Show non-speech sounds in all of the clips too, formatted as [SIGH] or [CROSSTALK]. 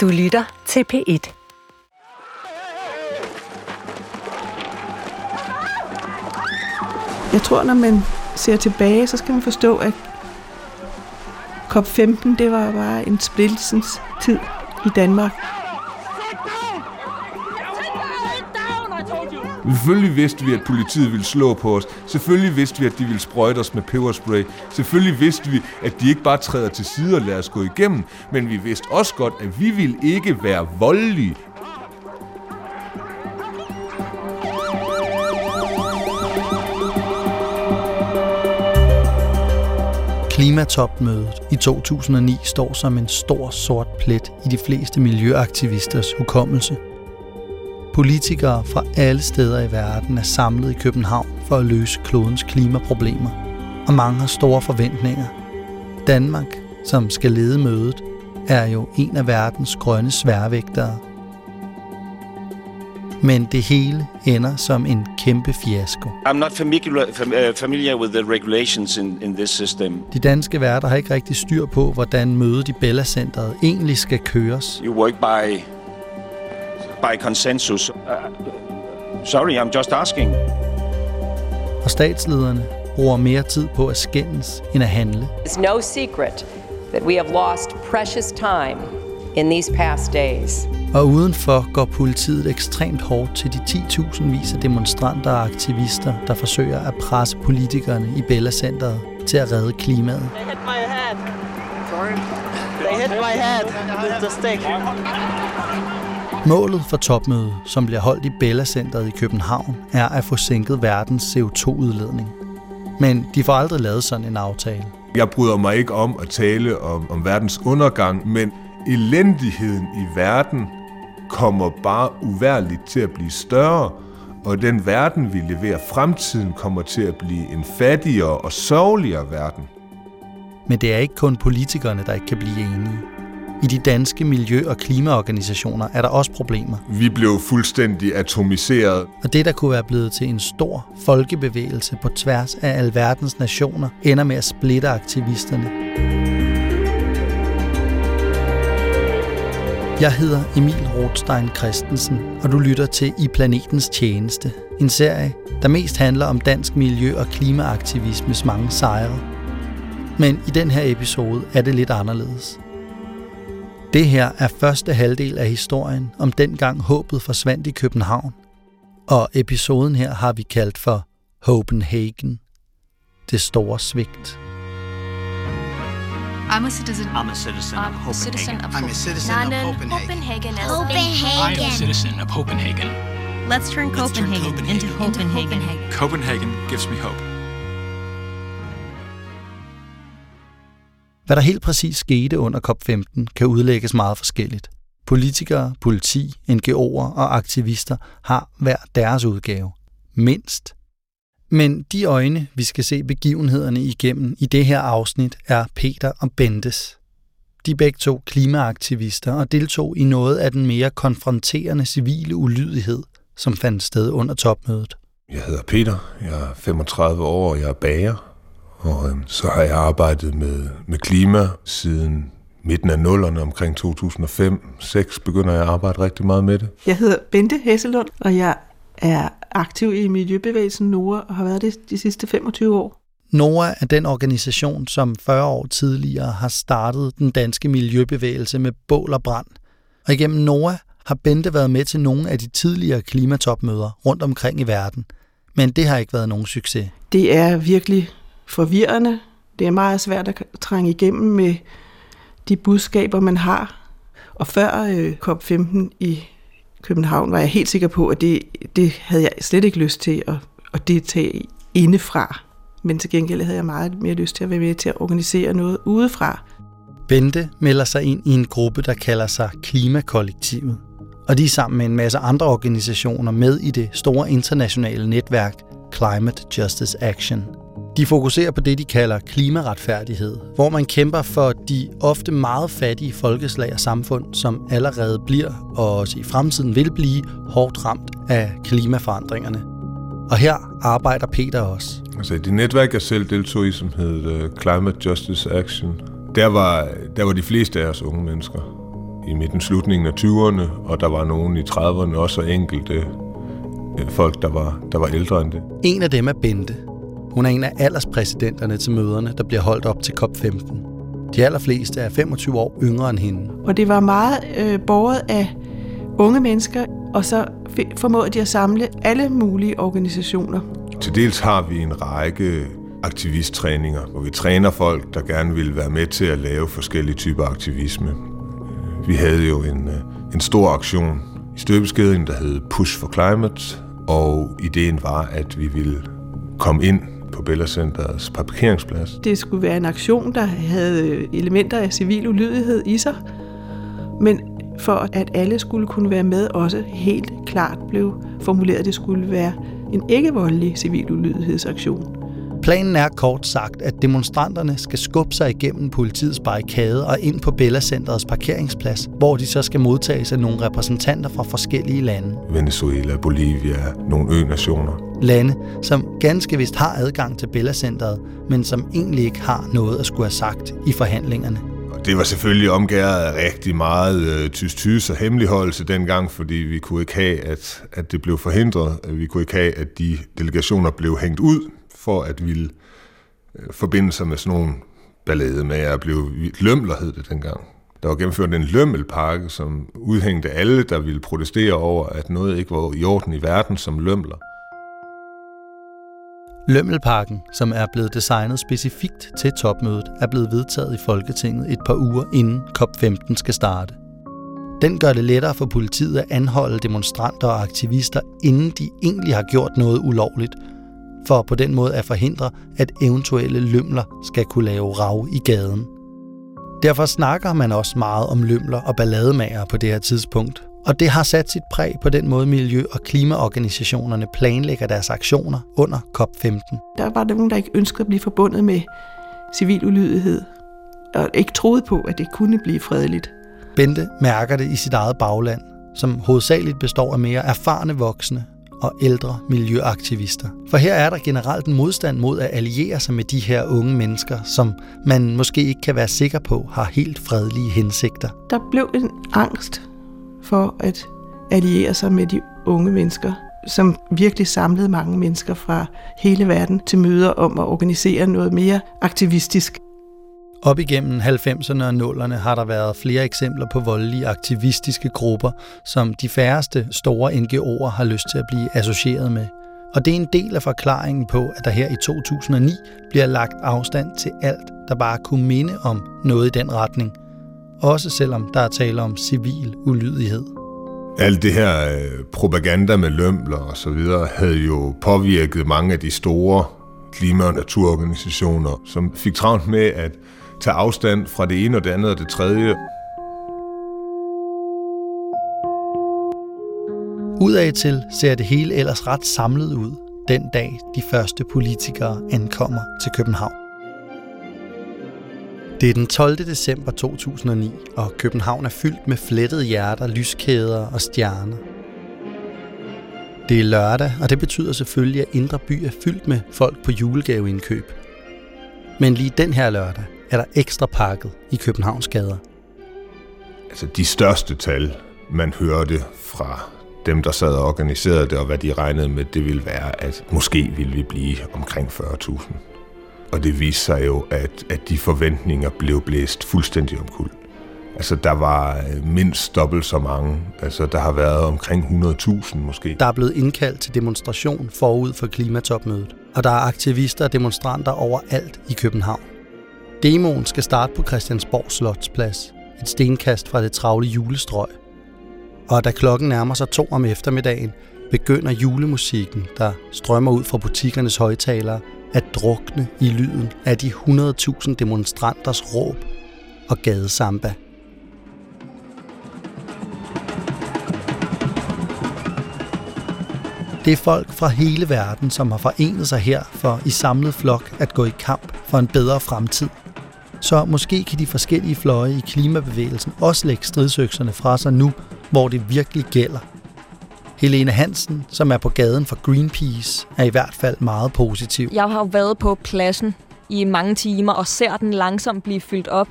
Du lytter til P1. Jeg tror, når man ser tilbage, så skal man forstå, at COP15, det var bare en splittelsens tid i Danmark. Selvfølgelig vidste vi, at politiet ville slå på os. Selvfølgelig vidste vi, at de ville sprøjte os med peberspray. Selvfølgelig vidste vi, at de ikke bare træder til side og lader os gå igennem. Men vi vidste også godt, at vi ville ikke være voldelige. Klimatopmødet i 2009 står som en stor sort plet i de fleste miljøaktivisters hukommelse. Politikere fra alle steder i verden er samlet i København for at løse klodens klimaproblemer, og mange har store forventninger. Danmark, som skal lede mødet, er jo en af verdens grønne sværvægtere – men det hele ender som en kæmpe fiasko. I'm not familiar, familiar with the regulations in, in this system. De danske værter har ikke rigtig styr på, hvordan mødet i Bella Centeret egentlig skal køres. You work by, by consensus. Uh, sorry, I'm just asking. Og statslederne bruger mere tid på at skændes end at handle. It's no secret that we have lost precious time in these past days. Og udenfor går politiet ekstremt hårdt til de 10.000 vis af demonstranter og aktivister, der forsøger at presse politikerne i Bella Centeret til at redde klimaet. They hit my head. Sorry? They hit my head with the stick. Målet for topmødet, som bliver holdt i Bella Centeret i København, er at få sænket verdens CO2-udledning. Men de får aldrig lavet sådan en aftale. Jeg bryder mig ikke om at tale om, om verdens undergang, men elendigheden i verden kommer bare uværligt til at blive større, og den verden, vi leverer fremtiden, kommer til at blive en fattigere og sørgeligere verden. Men det er ikke kun politikerne, der ikke kan blive enige. I de danske miljø- og klimaorganisationer er der også problemer. Vi blev fuldstændig atomiseret. Og det, der kunne være blevet til en stor folkebevægelse på tværs af alverdens nationer, ender med at splitte aktivisterne. Jeg hedder Emil Rothstein Christensen, og du lytter til I Planetens Tjeneste. En serie, der mest handler om dansk miljø- og klimaaktivismes mange sejre. Men i den her episode er det lidt anderledes. Det her er første halvdel af historien om dengang håbet forsvandt i København. Og episoden her har vi kaldt for Copenhagen. Det store svigt. I'm a citizen. I'm a citizen I'm of a Copenhagen. citizen of I'm a citizen of Copenhagen. Copenhagen. is- I am a citizen of Copenhagen. Let's turn Copenhagen, Copenhagen into into Copenhagen. Copenhagen gives me hope. Hvad der helt præcis skete under COP15 kan udlægges meget forskelligt. Politikere, politi, NGO'er og aktivister har hver deres udgave. Mindst. Men de øjne, vi skal se begivenhederne igennem i det her afsnit, er Peter og Bentes. De begge to klimaaktivister og deltog i noget af den mere konfronterende civile ulydighed, som fandt sted under topmødet. Jeg hedder Peter, jeg er 35 år, og jeg er bager. Og øhm, så har jeg arbejdet med, med klima siden midten af nullerne, omkring 2005-2006 begynder jeg at arbejde rigtig meget med det. Jeg hedder Bente Hesselund, og jeg er aktiv i Miljøbevægelsen NOA og har været det de sidste 25 år. NOA er den organisation, som 40 år tidligere har startet den danske miljøbevægelse med bål og brand. Og igennem NOA har Bente været med til nogle af de tidligere klimatopmøder rundt omkring i verden. Men det har ikke været nogen succes. Det er virkelig forvirrende. Det er meget svært at trænge igennem med de budskaber, man har. Og før øh, COP15 i København var jeg helt sikker på, at det, det havde jeg slet ikke lyst til at, at deltage indefra. Men til gengæld havde jeg meget mere lyst til at være med til at organisere noget udefra. Bente melder sig ind i en gruppe, der kalder sig Klimakollektivet. Og de er sammen med en masse andre organisationer med i det store internationale netværk Climate Justice Action. De fokuserer på det, de kalder klimaretfærdighed, hvor man kæmper for de ofte meget fattige folkeslag og samfund, som allerede bliver og også i fremtiden vil blive hårdt ramt af klimaforandringerne. Og her arbejder Peter også. Altså det netværk, jeg selv deltog i, som hed uh, Climate Justice Action, der var, der var de fleste af os unge mennesker i midten slutningen af 20'erne, og der var nogen i 30'erne også, og enkelte øh, folk, der var, der var ældre end det. En af dem er Bente. Hun er en af alderspræsidenterne til møderne, der bliver holdt op til COP15. De allerfleste er 25 år yngre end hende. Og det var meget øh, borget af unge mennesker, og så formåede de at samle alle mulige organisationer. Til dels har vi en række aktivisttræninger, hvor vi træner folk, der gerne vil være med til at lave forskellige typer aktivisme. Vi havde jo en, øh, en stor aktion i støbeskeden, der hed Push for Climate, og ideen var, at vi ville komme ind på Bella Centers parkeringsplads. Det skulle være en aktion, der havde øh, elementer af civil ulydighed i sig, men for at alle skulle kunne være med, også helt klart blev formuleret, at det skulle være en ikke-voldelig civil ulydighedsaktion. Planen er kort sagt, at demonstranterne skal skubbe sig igennem politiets barrikade og ind på Bella Centerets parkeringsplads, hvor de så skal modtages af nogle repræsentanter fra forskellige lande. Venezuela, Bolivia, nogle ø-nationer. Lande, som ganske vist har adgang til Bella Centeret, men som egentlig ikke har noget at skulle have sagt i forhandlingerne. Det var selvfølgelig omgæret af rigtig meget øh, tys-tys og hemmeligholdelse dengang, fordi vi kunne ikke have, at, at det blev forhindret. Vi kunne ikke have, at de delegationer blev hængt ud for at ville øh, forbinde sig med sådan nogle ballade med at blive lømler, hed det dengang. Der var gennemført en lømmelpakke, som udhængte alle, der ville protestere over, at noget ikke var i orden i verden som lømler. Lømmelpakken, som er blevet designet specifikt til topmødet, er blevet vedtaget i Folketinget et par uger inden COP15 skal starte. Den gør det lettere for politiet at anholde demonstranter og aktivister, inden de egentlig har gjort noget ulovligt, for på den måde at forhindre, at eventuelle lømler skal kunne lave rav i gaden. Derfor snakker man også meget om lømler og ballademager på det her tidspunkt, og det har sat sit præg på den måde miljø- og klimaorganisationerne planlægger deres aktioner under COP15. Der var der nogen, der ikke ønskede at blive forbundet med civil ulydighed, og ikke troede på, at det kunne blive fredeligt. Bente mærker det i sit eget bagland, som hovedsageligt består af mere erfarne voksne og ældre miljøaktivister. For her er der generelt en modstand mod at alliere sig med de her unge mennesker, som man måske ikke kan være sikker på har helt fredelige hensigter. Der blev en angst for at alliere sig med de unge mennesker, som virkelig samlede mange mennesker fra hele verden til møder om at organisere noget mere aktivistisk. Op igennem 90'erne og 0'erne har der været flere eksempler på voldelige aktivistiske grupper, som de færreste store NGO'er har lyst til at blive associeret med. Og det er en del af forklaringen på, at der her i 2009 bliver lagt afstand til alt, der bare kunne minde om noget i den retning. Også selvom der er tale om civil ulydighed. Alt det her øh, propaganda med lømler og så videre havde jo påvirket mange af de store klima- og naturorganisationer, som fik travlt med at tage afstand fra det ene og det andet og det tredje. Udad til ser det hele ellers ret samlet ud den dag de første politikere ankommer til København. Det er den 12. december 2009, og København er fyldt med flettede hjerter, lyskæder og stjerner. Det er lørdag, og det betyder selvfølgelig, at Indre By er fyldt med folk på julegaveindkøb. Men lige den her lørdag er der ekstra pakket i Københavns gader. Altså de største tal, man hørte fra dem, der sad og organiserede det, og hvad de regnede med, det ville være, at måske ville vi blive omkring 40.000. Og det viste sig jo, at, at de forventninger blev blæst fuldstændig omkuld. Altså, der var øh, mindst dobbelt så mange. Altså, der har været omkring 100.000 måske. Der er blevet indkaldt til demonstration forud for klimatopmødet, og der er aktivister og demonstranter overalt i København. Demoen skal starte på Christiansborg Slotsplads, et stenkast fra det travle julestrøg. Og da klokken nærmer sig to om eftermiddagen, begynder julemusikken, der strømmer ud fra butikkernes højtalere, at drukne i lyden af de 100.000 demonstranters råb og gadesamba. Det er folk fra hele verden, som har forenet sig her for i samlet flok at gå i kamp for en bedre fremtid. Så måske kan de forskellige fløje i klimabevægelsen også lægge stridsøkserne fra sig nu, hvor det virkelig gælder. Helene Hansen, som er på gaden for Greenpeace, er i hvert fald meget positiv. Jeg har været på pladsen i mange timer og ser den langsomt blive fyldt op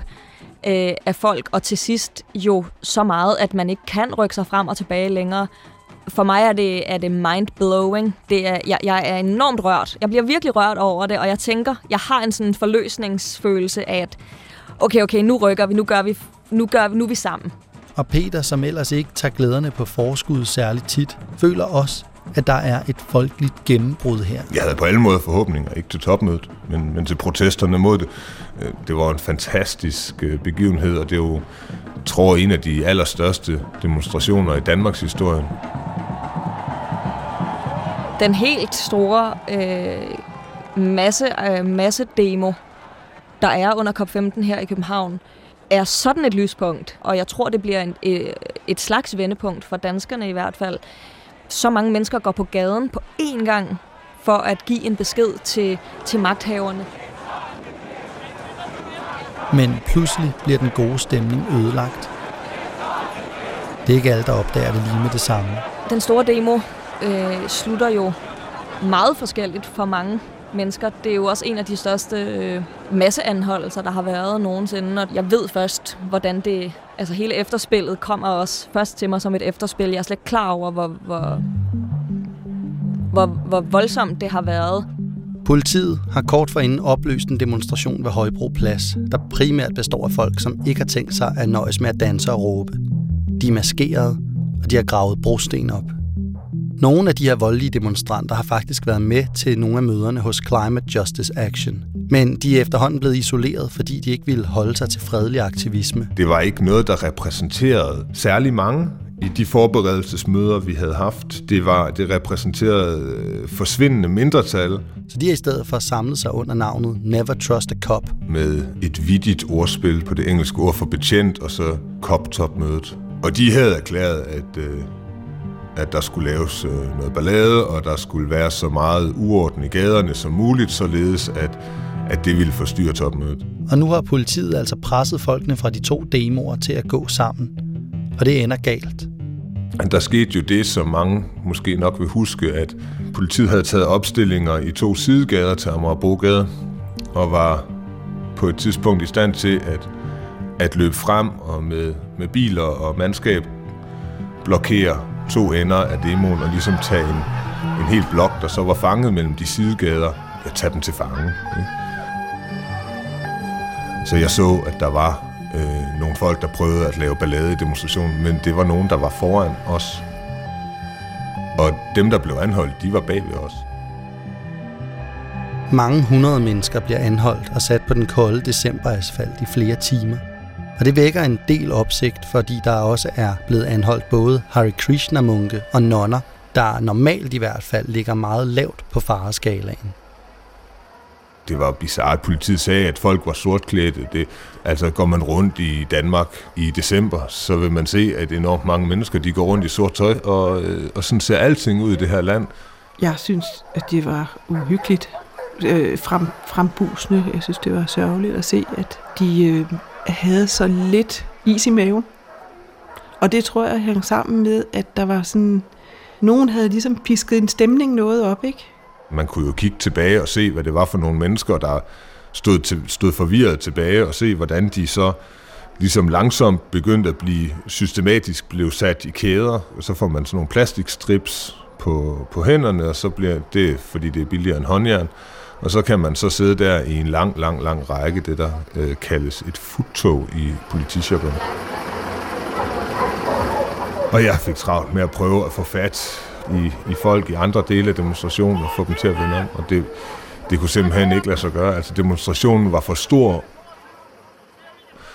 øh, af folk, og til sidst jo så meget, at man ikke kan rykke sig frem og tilbage længere. For mig er det, er det mind-blowing. Det er, jeg, jeg er enormt rørt. Jeg bliver virkelig rørt over det, og jeg tænker, jeg har en sådan forløsningsfølelse af, at okay, okay, nu rykker vi, nu gør vi, nu gør vi, nu er vi sammen. Og Peter, som ellers ikke tager glæderne på forskud særligt tit, føler også, at der er et folkeligt gennembrud her. Jeg havde på alle måder forhåbninger, ikke til topmødet, men, men til protesterne mod det. Øh, Det var en fantastisk øh, begivenhed, og det er jo, tror en af de allerstørste demonstrationer i Danmarks historie. Den helt store øh, masse, øh, masse demo, der er under COP15 her i København, er sådan et lyspunkt, og jeg tror, det bliver en, øh, et slags vendepunkt for danskerne i hvert fald. Så mange mennesker går på gaden på én gang for at give en besked til, til magthaverne. Men pludselig bliver den gode stemning ødelagt. Det er ikke alle, der opdager det lige med det samme. Den store demo øh, slutter jo meget forskelligt for mange mennesker. Det er jo også en af de største øh, masseanholdelser, der har været nogensinde. Og jeg ved først, hvordan det... Altså hele efterspillet kommer også først til mig som et efterspil. Jeg er slet ikke klar over, hvor, hvor, hvor, hvor voldsomt det har været. Politiet har kort forinden opløst en demonstration ved Højbro Plads, der primært består af folk, som ikke har tænkt sig at nøjes med at danse og råbe. De er maskerede, og de har gravet brosten op. Nogle af de her voldelige demonstranter har faktisk været med til nogle af møderne hos Climate Justice Action. Men de er efterhånden blevet isoleret, fordi de ikke ville holde sig til fredelig aktivisme. Det var ikke noget, der repræsenterede særlig mange i de forberedelsesmøder, vi havde haft. Det, var, det repræsenterede øh, forsvindende mindretal Så de har i stedet for samlet sig under navnet Never Trust a Cop. med et vidigt ordspil på det engelske ord for betjent, og så COP-topmødet. Og de havde erklæret, at, øh, at der skulle laves øh, noget ballade, og der skulle være så meget uorden i gaderne som muligt, således at, at det ville forstyrre topmødet. Og nu har politiet altså presset folkene fra de to demoer til at gå sammen. Og det ender galt. Der skete jo det, som mange måske nok vil huske, at politiet havde taget opstillinger i to sidegader til Amagerbrogade, og var på et tidspunkt i stand til at, at løbe frem og med, med biler og mandskab blokere to ender af demoen og ligesom tage en, en hel blok, der så var fanget mellem de sidegader, og tage dem til fange. Ikke? Så jeg så, at der var øh, nogle folk, der prøvede at lave ballade i demonstrationen, men det var nogen, der var foran os. Og dem, der blev anholdt, de var bag ved os. Mange hundrede mennesker bliver anholdt og sat på den kolde decemberasfalt i flere timer. Og det vækker en del opsigt, fordi der også er blevet anholdt både Hare Krishna-munke og nonner, der normalt i hvert fald ligger meget lavt på fareskalaen. Det var bizarrt. Politiet sagde, at folk var sortklædte. Det, altså går man rundt i Danmark i december, så vil man se, at enormt mange mennesker de går rundt i sort tøj, og, øh, og sådan ser alting ud i det her land. Jeg synes, at det var uhyggeligt øh, frem, frembusende. Jeg synes, det var sørgeligt at se, at de øh, havde så lidt is i maven. Og det tror jeg hang sammen med, at der var sådan... Nogen havde ligesom pisket en stemning noget op, ikke? Man kunne jo kigge tilbage og se, hvad det var for nogle mennesker, der stod, til, stod forvirret tilbage, og se, hvordan de så ligesom langsomt begyndte at blive systematisk blev sat i kæder. Og så får man sådan nogle plastikstrips på, på hænderne, og så bliver det, fordi det er billigere end håndjern, og så kan man så sidde der i en lang, lang, lang række, det der øh, kaldes et futtog i politishoppen. Og jeg fik travlt med at prøve at få fat i, i folk i andre dele af demonstrationen og få dem til at vende om, og det, det kunne simpelthen ikke lade sig gøre. Altså demonstrationen var for stor,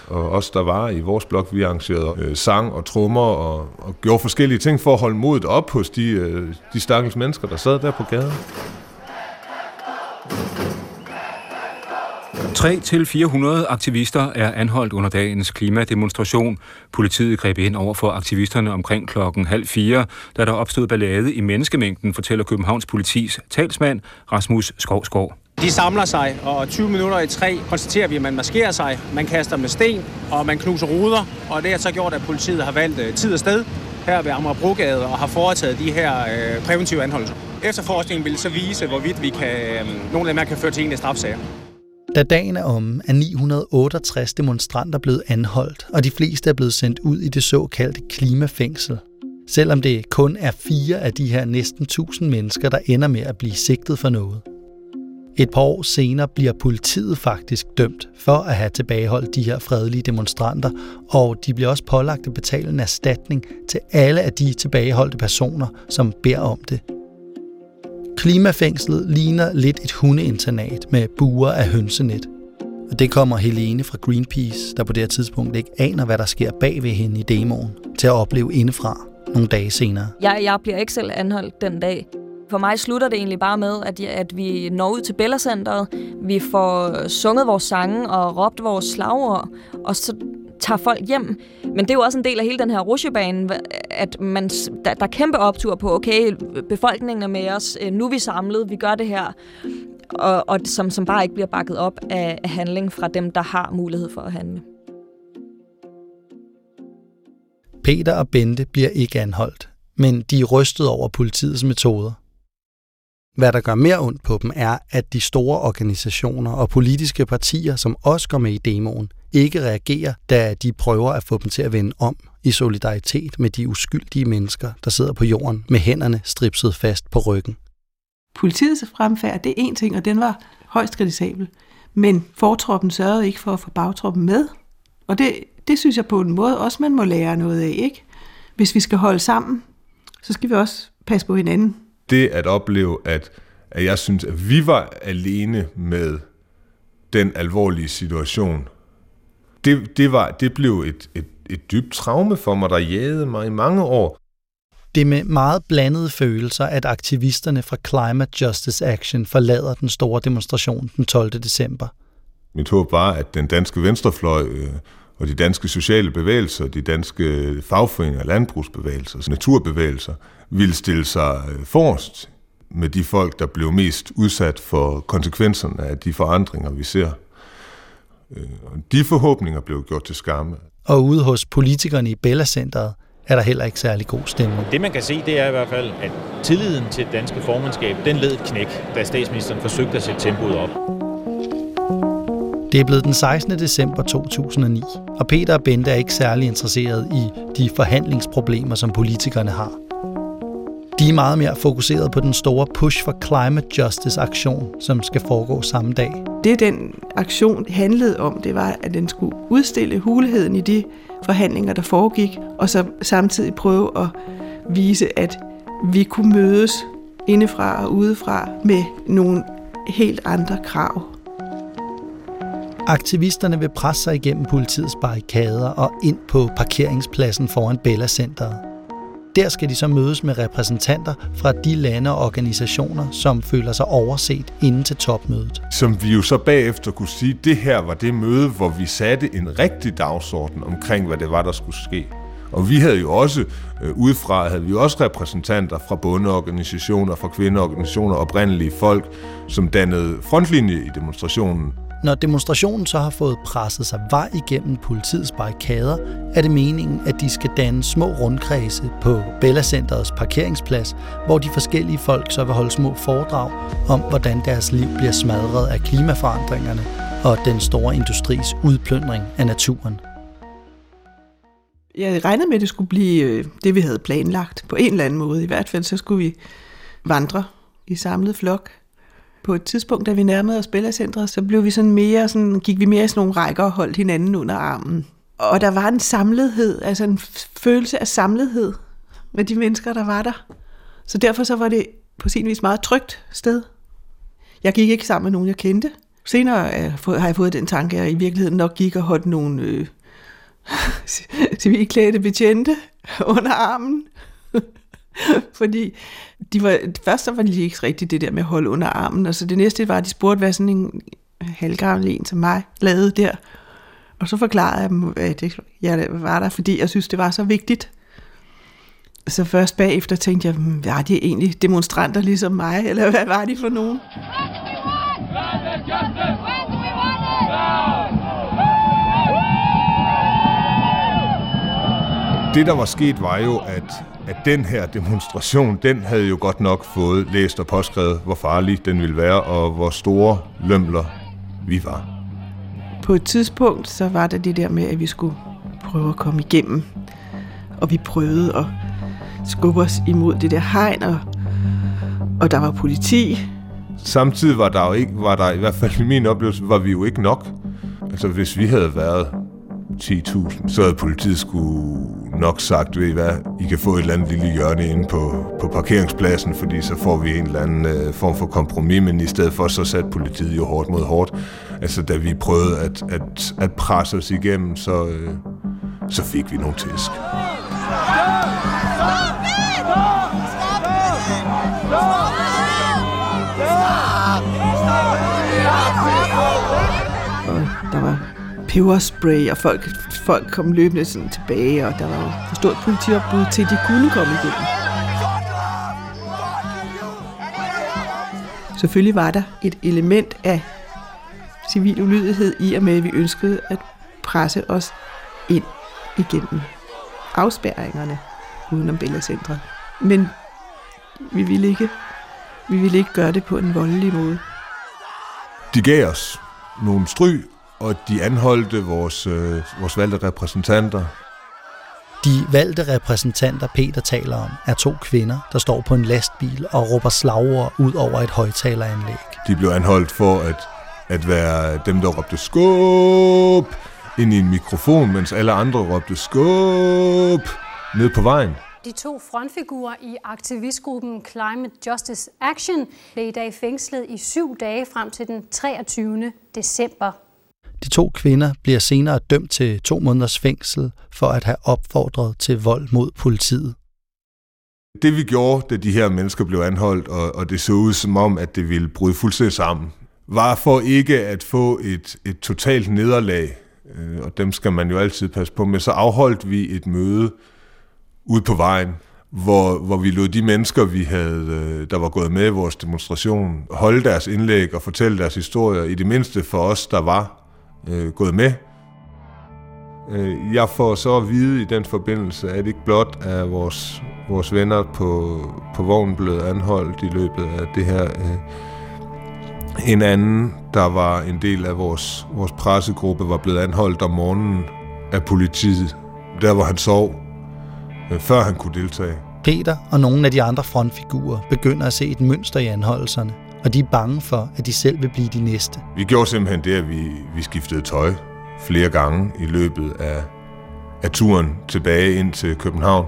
og os, der var i vores blok, vi arrangerede øh, sang og trommer og, og gjorde forskellige ting for at holde modet op hos de, øh, de stakkels mennesker, der sad der på gaden. 300-400 aktivister er anholdt under dagens klimademonstration. Politiet greb ind over for aktivisterne omkring klokken halv fire, da der opstod ballade i menneskemængden, fortæller Københavns politis talsmand Rasmus Skovskov. De samler sig, og 20 minutter i tre konstaterer vi, at man maskerer sig, man kaster med sten, og man knuser ruder, og det har så gjort, at politiet har valgt øh, tid og sted her ved Amagerbrogade og har foretaget de her øh, præventive anholdelser. Efterforskningen vil så vise, hvorvidt vi kan, øh, nogle af dem kan føre til en af strafsager. Da dagen er omme, er 968 demonstranter blevet anholdt, og de fleste er blevet sendt ud i det såkaldte klimafængsel. Selvom det kun er fire af de her næsten 1000 mennesker, der ender med at blive sigtet for noget. Et par år senere bliver politiet faktisk dømt for at have tilbageholdt de her fredelige demonstranter, og de bliver også pålagt at betale en erstatning til alle af de tilbageholdte personer, som beder om det. Klimafængslet ligner lidt et hundeinternat med buer af hønsenet. Og det kommer Helene fra Greenpeace, der på det her tidspunkt ikke aner, hvad der sker bag ved hende i demoen, til at opleve indefra nogle dage senere. Jeg, jeg bliver ikke selv anholdt den dag. For mig slutter det egentlig bare med, at, at vi når ud til Bellacenteret, vi får sunget vores sange og råbt vores slagord, og så tager folk hjem. Men det er jo også en del af hele den her rusjebane, at man, der, der er kæmpe optur på, okay, befolkningen er med os, øh, nu er vi samlet, vi gør det her, og, og som, som bare ikke bliver bakket op af, af handling fra dem, der har mulighed for at handle. Peter og Bente bliver ikke anholdt, men de er rystet over politiets metoder. Hvad der gør mere ondt på dem er, at de store organisationer og politiske partier, som også går med i demoen, ikke reagerer, da de prøver at få dem til at vende om i solidaritet med de uskyldige mennesker, der sidder på jorden med hænderne stripset fast på ryggen. Politiets fremfærd, det er en ting, og den var højst kritisabel. Men fortroppen sørgede ikke for at få bagtroppen med. Og det, det synes jeg på en måde også, man må lære noget af, ikke? Hvis vi skal holde sammen, så skal vi også passe på hinanden. Det at opleve, at, at jeg synes, at vi var alene med den alvorlige situation, det, det, var, det blev et, et, et dybt traume for mig, der jagede mig i mange år. Det er med meget blandede følelser, at aktivisterne fra Climate Justice Action forlader den store demonstration den 12. december. Mit håb var, at den danske venstrefløj øh, og de danske sociale bevægelser, de danske fagforeninger, landbrugsbevægelser, naturbevægelser, ville stille sig øh, forrest med de folk, der blev mest udsat for konsekvenserne af de forandringer, vi ser. Øh, de forhåbninger blev gjort til skamme. Og ude hos politikerne i Bella Centeret er der heller ikke særlig god stemning. Det man kan se, det er i hvert fald, at tilliden til det danske formandskab, den led et knæk, da statsministeren forsøgte at sætte tempoet op. Det er blevet den 16. december 2009, og Peter og Bente er ikke særlig interesseret i de forhandlingsproblemer, som politikerne har. De er meget mere fokuseret på den store Push for Climate Justice aktion, som skal foregå samme dag. Det den aktion handlede om, det var, at den skulle udstille hulheden i de forhandlinger, der foregik, og så samtidig prøve at vise, at vi kunne mødes indefra og udefra med nogle helt andre krav. Aktivisterne vil presse sig igennem politiets barrikader og ind på parkeringspladsen foran Bella Centeret. Der skal de så mødes med repræsentanter fra de lande og organisationer, som føler sig overset inden til topmødet. Som vi jo så bagefter kunne sige, det her var det møde, hvor vi satte en rigtig dagsorden omkring, hvad det var, der skulle ske. Og vi havde jo også, øh, udefra havde vi jo også repræsentanter fra bondeorganisationer, fra kvindeorganisationer, oprindelige folk, som dannede frontlinje i demonstrationen. Når demonstrationen så har fået presset sig vej igennem politiets barrikader, er det meningen, at de skal danne små rundkredse på Bella Centerets parkeringsplads, hvor de forskellige folk så vil holde små foredrag om, hvordan deres liv bliver smadret af klimaforandringerne og den store industris udplyndring af naturen. Jeg regnede med, at det skulle blive øh, det, vi havde planlagt på en eller anden måde. I hvert fald så skulle vi vandre i samlet flok på et tidspunkt, da vi nærmede os Bellacentret, så blev vi sådan mere, sådan, gik vi mere i sådan nogle rækker og holdt hinanden under armen. Og der var en samlethed, altså en følelse af samlethed med de mennesker, der var der. Så derfor så var det på sin vis meget trygt sted. Jeg gik ikke sammen med nogen, jeg kendte. Senere øh, har jeg fået den tanke, at jeg i virkeligheden nok gik og holdt nogle øh, [LAUGHS] civilklædte betjente under armen. [LAUGHS] [LAUGHS] Fordi de var, først så var de ikke rigtigt det der med at holde under armen, og så det næste var, at de spurgte, hvad sådan en halvgammel en som mig lavede der. Og så forklarede jeg dem, at jeg var der, fordi jeg synes, det var så vigtigt. Så først bagefter tænkte jeg, hmm, var de egentlig demonstranter ligesom mig, eller hvad var de for nogen? Det, der var sket, var jo, at at den her demonstration, den havde jo godt nok fået læst og påskrevet, hvor farlig den ville være, og hvor store lømler vi var. På et tidspunkt, så var der det der med, at vi skulle prøve at komme igennem. Og vi prøvede at skubbe os imod det der hegn, og, og der var politi. Samtidig var der jo ikke, var der i hvert fald i min oplevelse, var vi jo ikke nok. Altså hvis vi havde været 10.000, så havde politiet skulle nok sagt, ved I hvad, I kan få et eller andet lille hjørne inde på, på parkeringspladsen, fordi så får vi en eller anden øh, form for kompromis, men i stedet for, så satte politiet jo hårdt mod hårdt. Altså da vi prøvede at, at, at presse os igennem, så, øh, så fik vi nogle tæsk. Og der var peberspray, og folk, folk kom løbende sådan tilbage, og der var jo for stort politiopbud til, de kunne komme igennem. Selvfølgelig var der et element af civil ulydighed i og med, at vi ønskede at presse os ind igennem afspærringerne udenom Bellacentret. Men vi ville ikke, vi ville ikke gøre det på en voldelig måde. De gav os nogle stry, og de anholdte vores, øh, vores valgte repræsentanter. De valgte repræsentanter, Peter taler om, er to kvinder, der står på en lastbil og råber slagord ud over et højtaleranlæg. De blev anholdt for at, at være dem, der råbte skub ind i en mikrofon, mens alle andre råbte skub ned på vejen. De to frontfigurer i aktivistgruppen Climate Justice Action blev i dag fængslet i syv dage frem til den 23. december. De to kvinder bliver senere dømt til to måneders fængsel for at have opfordret til vold mod politiet. Det vi gjorde, da de her mennesker blev anholdt, og, og det så ud som om, at det ville bryde fuldstændig sammen, var for ikke at få et, et totalt nederlag, øh, og dem skal man jo altid passe på med, så afholdt vi et møde ude på vejen, hvor, hvor vi lod de mennesker, vi havde, øh, der var gået med i vores demonstration, holde deres indlæg og fortælle deres historier, i det mindste for os, der var øh, gået med. Øh, jeg får så at vide i den forbindelse, at ikke blot er vores, vores venner på, på vognen blevet anholdt i løbet af det her. Øh, en anden, der var en del af vores, vores pressegruppe, var blevet anholdt om morgenen af politiet, der hvor han sov, øh, før han kunne deltage. Peter og nogle af de andre frontfigurer begynder at se et mønster i anholdelserne, og de er bange for, at de selv vil blive de næste. Vi gjorde simpelthen det, at vi, vi skiftede tøj flere gange i løbet af, af turen tilbage ind til København.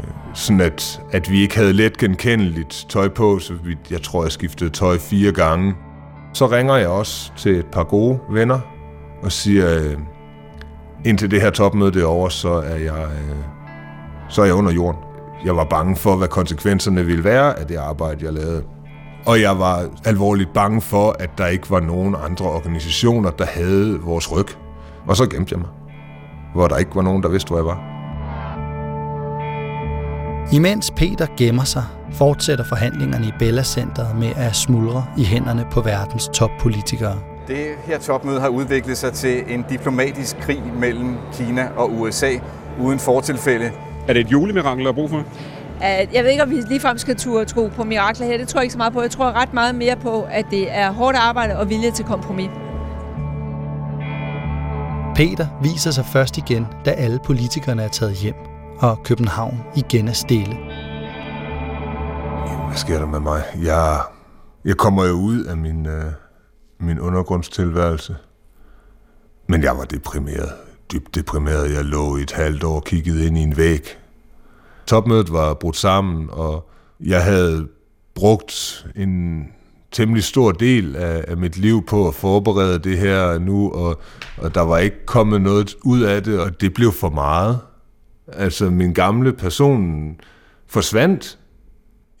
Øh, sådan at, at vi ikke havde let genkendeligt tøj på, så vi, jeg tror, jeg skiftede tøj fire gange. Så ringer jeg også til et par gode venner og siger, øh, indtil det her topmøde det er over, så er jeg, øh, så er jeg under jorden. Jeg var bange for, hvad konsekvenserne ville være af det arbejde, jeg lavede. Og jeg var alvorligt bange for, at der ikke var nogen andre organisationer, der havde vores ryg. Og så gemte jeg mig, hvor der ikke var nogen, der vidste, hvor jeg var. Imens Peter gemmer sig, fortsætter forhandlingerne i Bella Centeret med at smuldre i hænderne på verdens toppolitikere. Det her topmøde har udviklet sig til en diplomatisk krig mellem Kina og USA uden fortilfælde. Er det et julemirakel, der er brug for? Jeg ved ikke, om vi ligefrem skal turde tro på mirakler her. Det tror jeg ikke så meget på. Jeg tror ret meget mere på, at det er hårdt arbejde og vilje til kompromis. Peter viser sig først igen, da alle politikerne er taget hjem, og København igen er stille. Hvad sker der med mig? Jeg, jeg kommer jo ud af min, øh, min undergrundstilværelse. Men jeg var deprimeret. Dybt deprimeret. Jeg lå i et halvt år og kiggede ind i en væg. Topmødet var brudt sammen, og jeg havde brugt en temmelig stor del af, af mit liv på at forberede det her nu, og, og der var ikke kommet noget ud af det, og det blev for meget. Altså, min gamle person forsvandt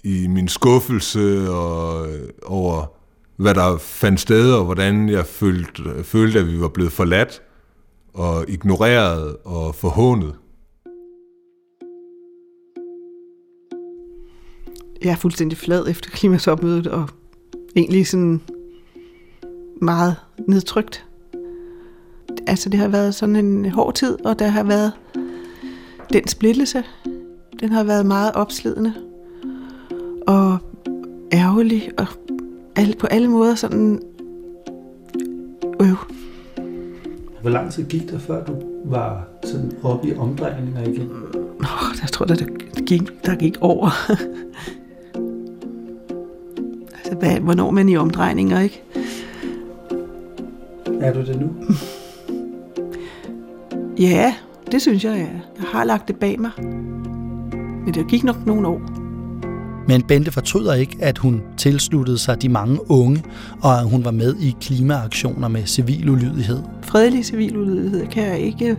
i min skuffelse og over, hvad der fandt sted, og hvordan jeg følte, følte, at vi var blevet forladt og ignoreret og forhånet. Jeg er fuldstændig flad efter klimatopmødet, og egentlig sådan meget nedtrykt. Altså, det har været sådan en hård tid, og der har været den splittelse. Den har været meget opslidende og ærgerlig, og alle, på alle måder sådan Hvor lang tid gik der, før du var sådan oppe i omdrejninger igen? Nå, jeg tror, der, der, gik, der gik over. Hvad, hvornår er man i omdrejninger, ikke? Er du det nu? [LAUGHS] Ja, det synes jeg, jeg er. Jeg har lagt det bag mig. Men det gik nok nogle år. Men Bente fortryder ikke, at hun tilsluttede sig de mange unge, og at hun var med i klimaaktioner med civil ulydighed. Fredelig civil ulydighed kan jeg ikke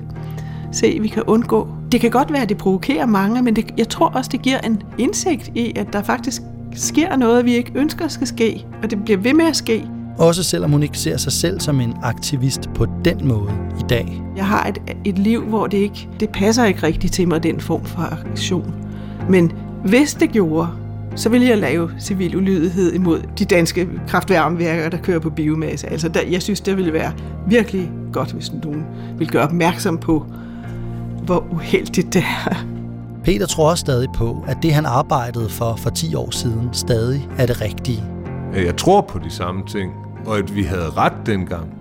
se, at vi kan undgå. Det kan godt være, at det provokerer mange, men det, jeg tror også, det giver en indsigt i, at der faktisk sker noget, vi ikke ønsker skal ske, og det bliver ved med at ske. Også selvom hun ikke ser sig selv som en aktivist på den måde i dag. Jeg har et, et liv, hvor det ikke det passer ikke rigtigt til mig, den form for aktion. Men hvis det gjorde, så ville jeg lave civil ulydighed imod de danske kraftværmeværker, der kører på biomasse. Altså, der, jeg synes, det ville være virkelig godt, hvis nogen ville gøre opmærksom på, hvor uheldigt det er. Peter tror også stadig på, at det han arbejdede for for 10 år siden stadig er det rigtige. Jeg tror på de samme ting, og at vi havde ret dengang.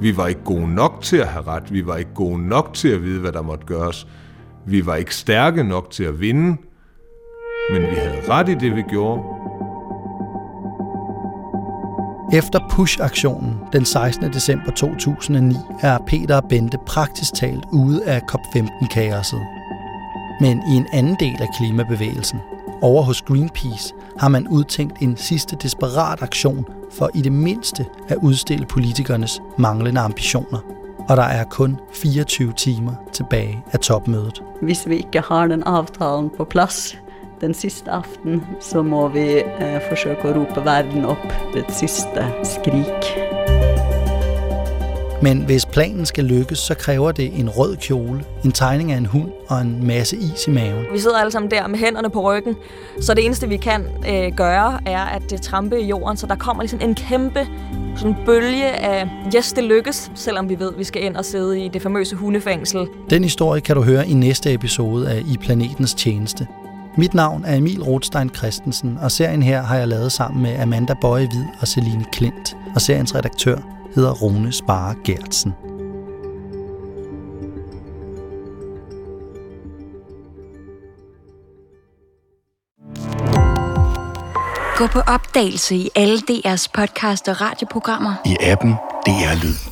Vi var ikke gode nok til at have ret. Vi var ikke gode nok til at vide, hvad der måtte gøres. Vi var ikke stærke nok til at vinde. Men vi havde ret i det, vi gjorde. Efter push-aktionen den 16. december 2009 er Peter og Bente praktisk talt ude af COP15-kaoset. Men i en anden del af klimabevægelsen, over hos Greenpeace, har man udtænkt en sidste desperat aktion for i det mindste at udstille politikernes manglende ambitioner. Og der er kun 24 timer tilbage af topmødet. Hvis vi ikke har den aftalen på plads den sidste aften, så må vi eh, forsøge at råbe verden op det sidste skrik. Men hvis planen skal lykkes, så kræver det en rød kjole, en tegning af en hund og en masse is i maven. Vi sidder alle sammen der med hænderne på ryggen, så det eneste vi kan øh, gøre er at det trampe i jorden, så der kommer ligesom en kæmpe sådan bølge af yes, det lykkes, selvom vi ved, at vi skal ind og sidde i det famøse hundefængsel. Den historie kan du høre i næste episode af I Planetens Tjeneste. Mit navn er Emil Rothstein Christensen, og serien her har jeg lavet sammen med Amanda Bøje Hvid og Celine Klint, og seriens redaktør hedder Rune Spare Gertsen. Gå på opdagelse i alle DR's podcast og radioprogrammer. I appen DR Lyd.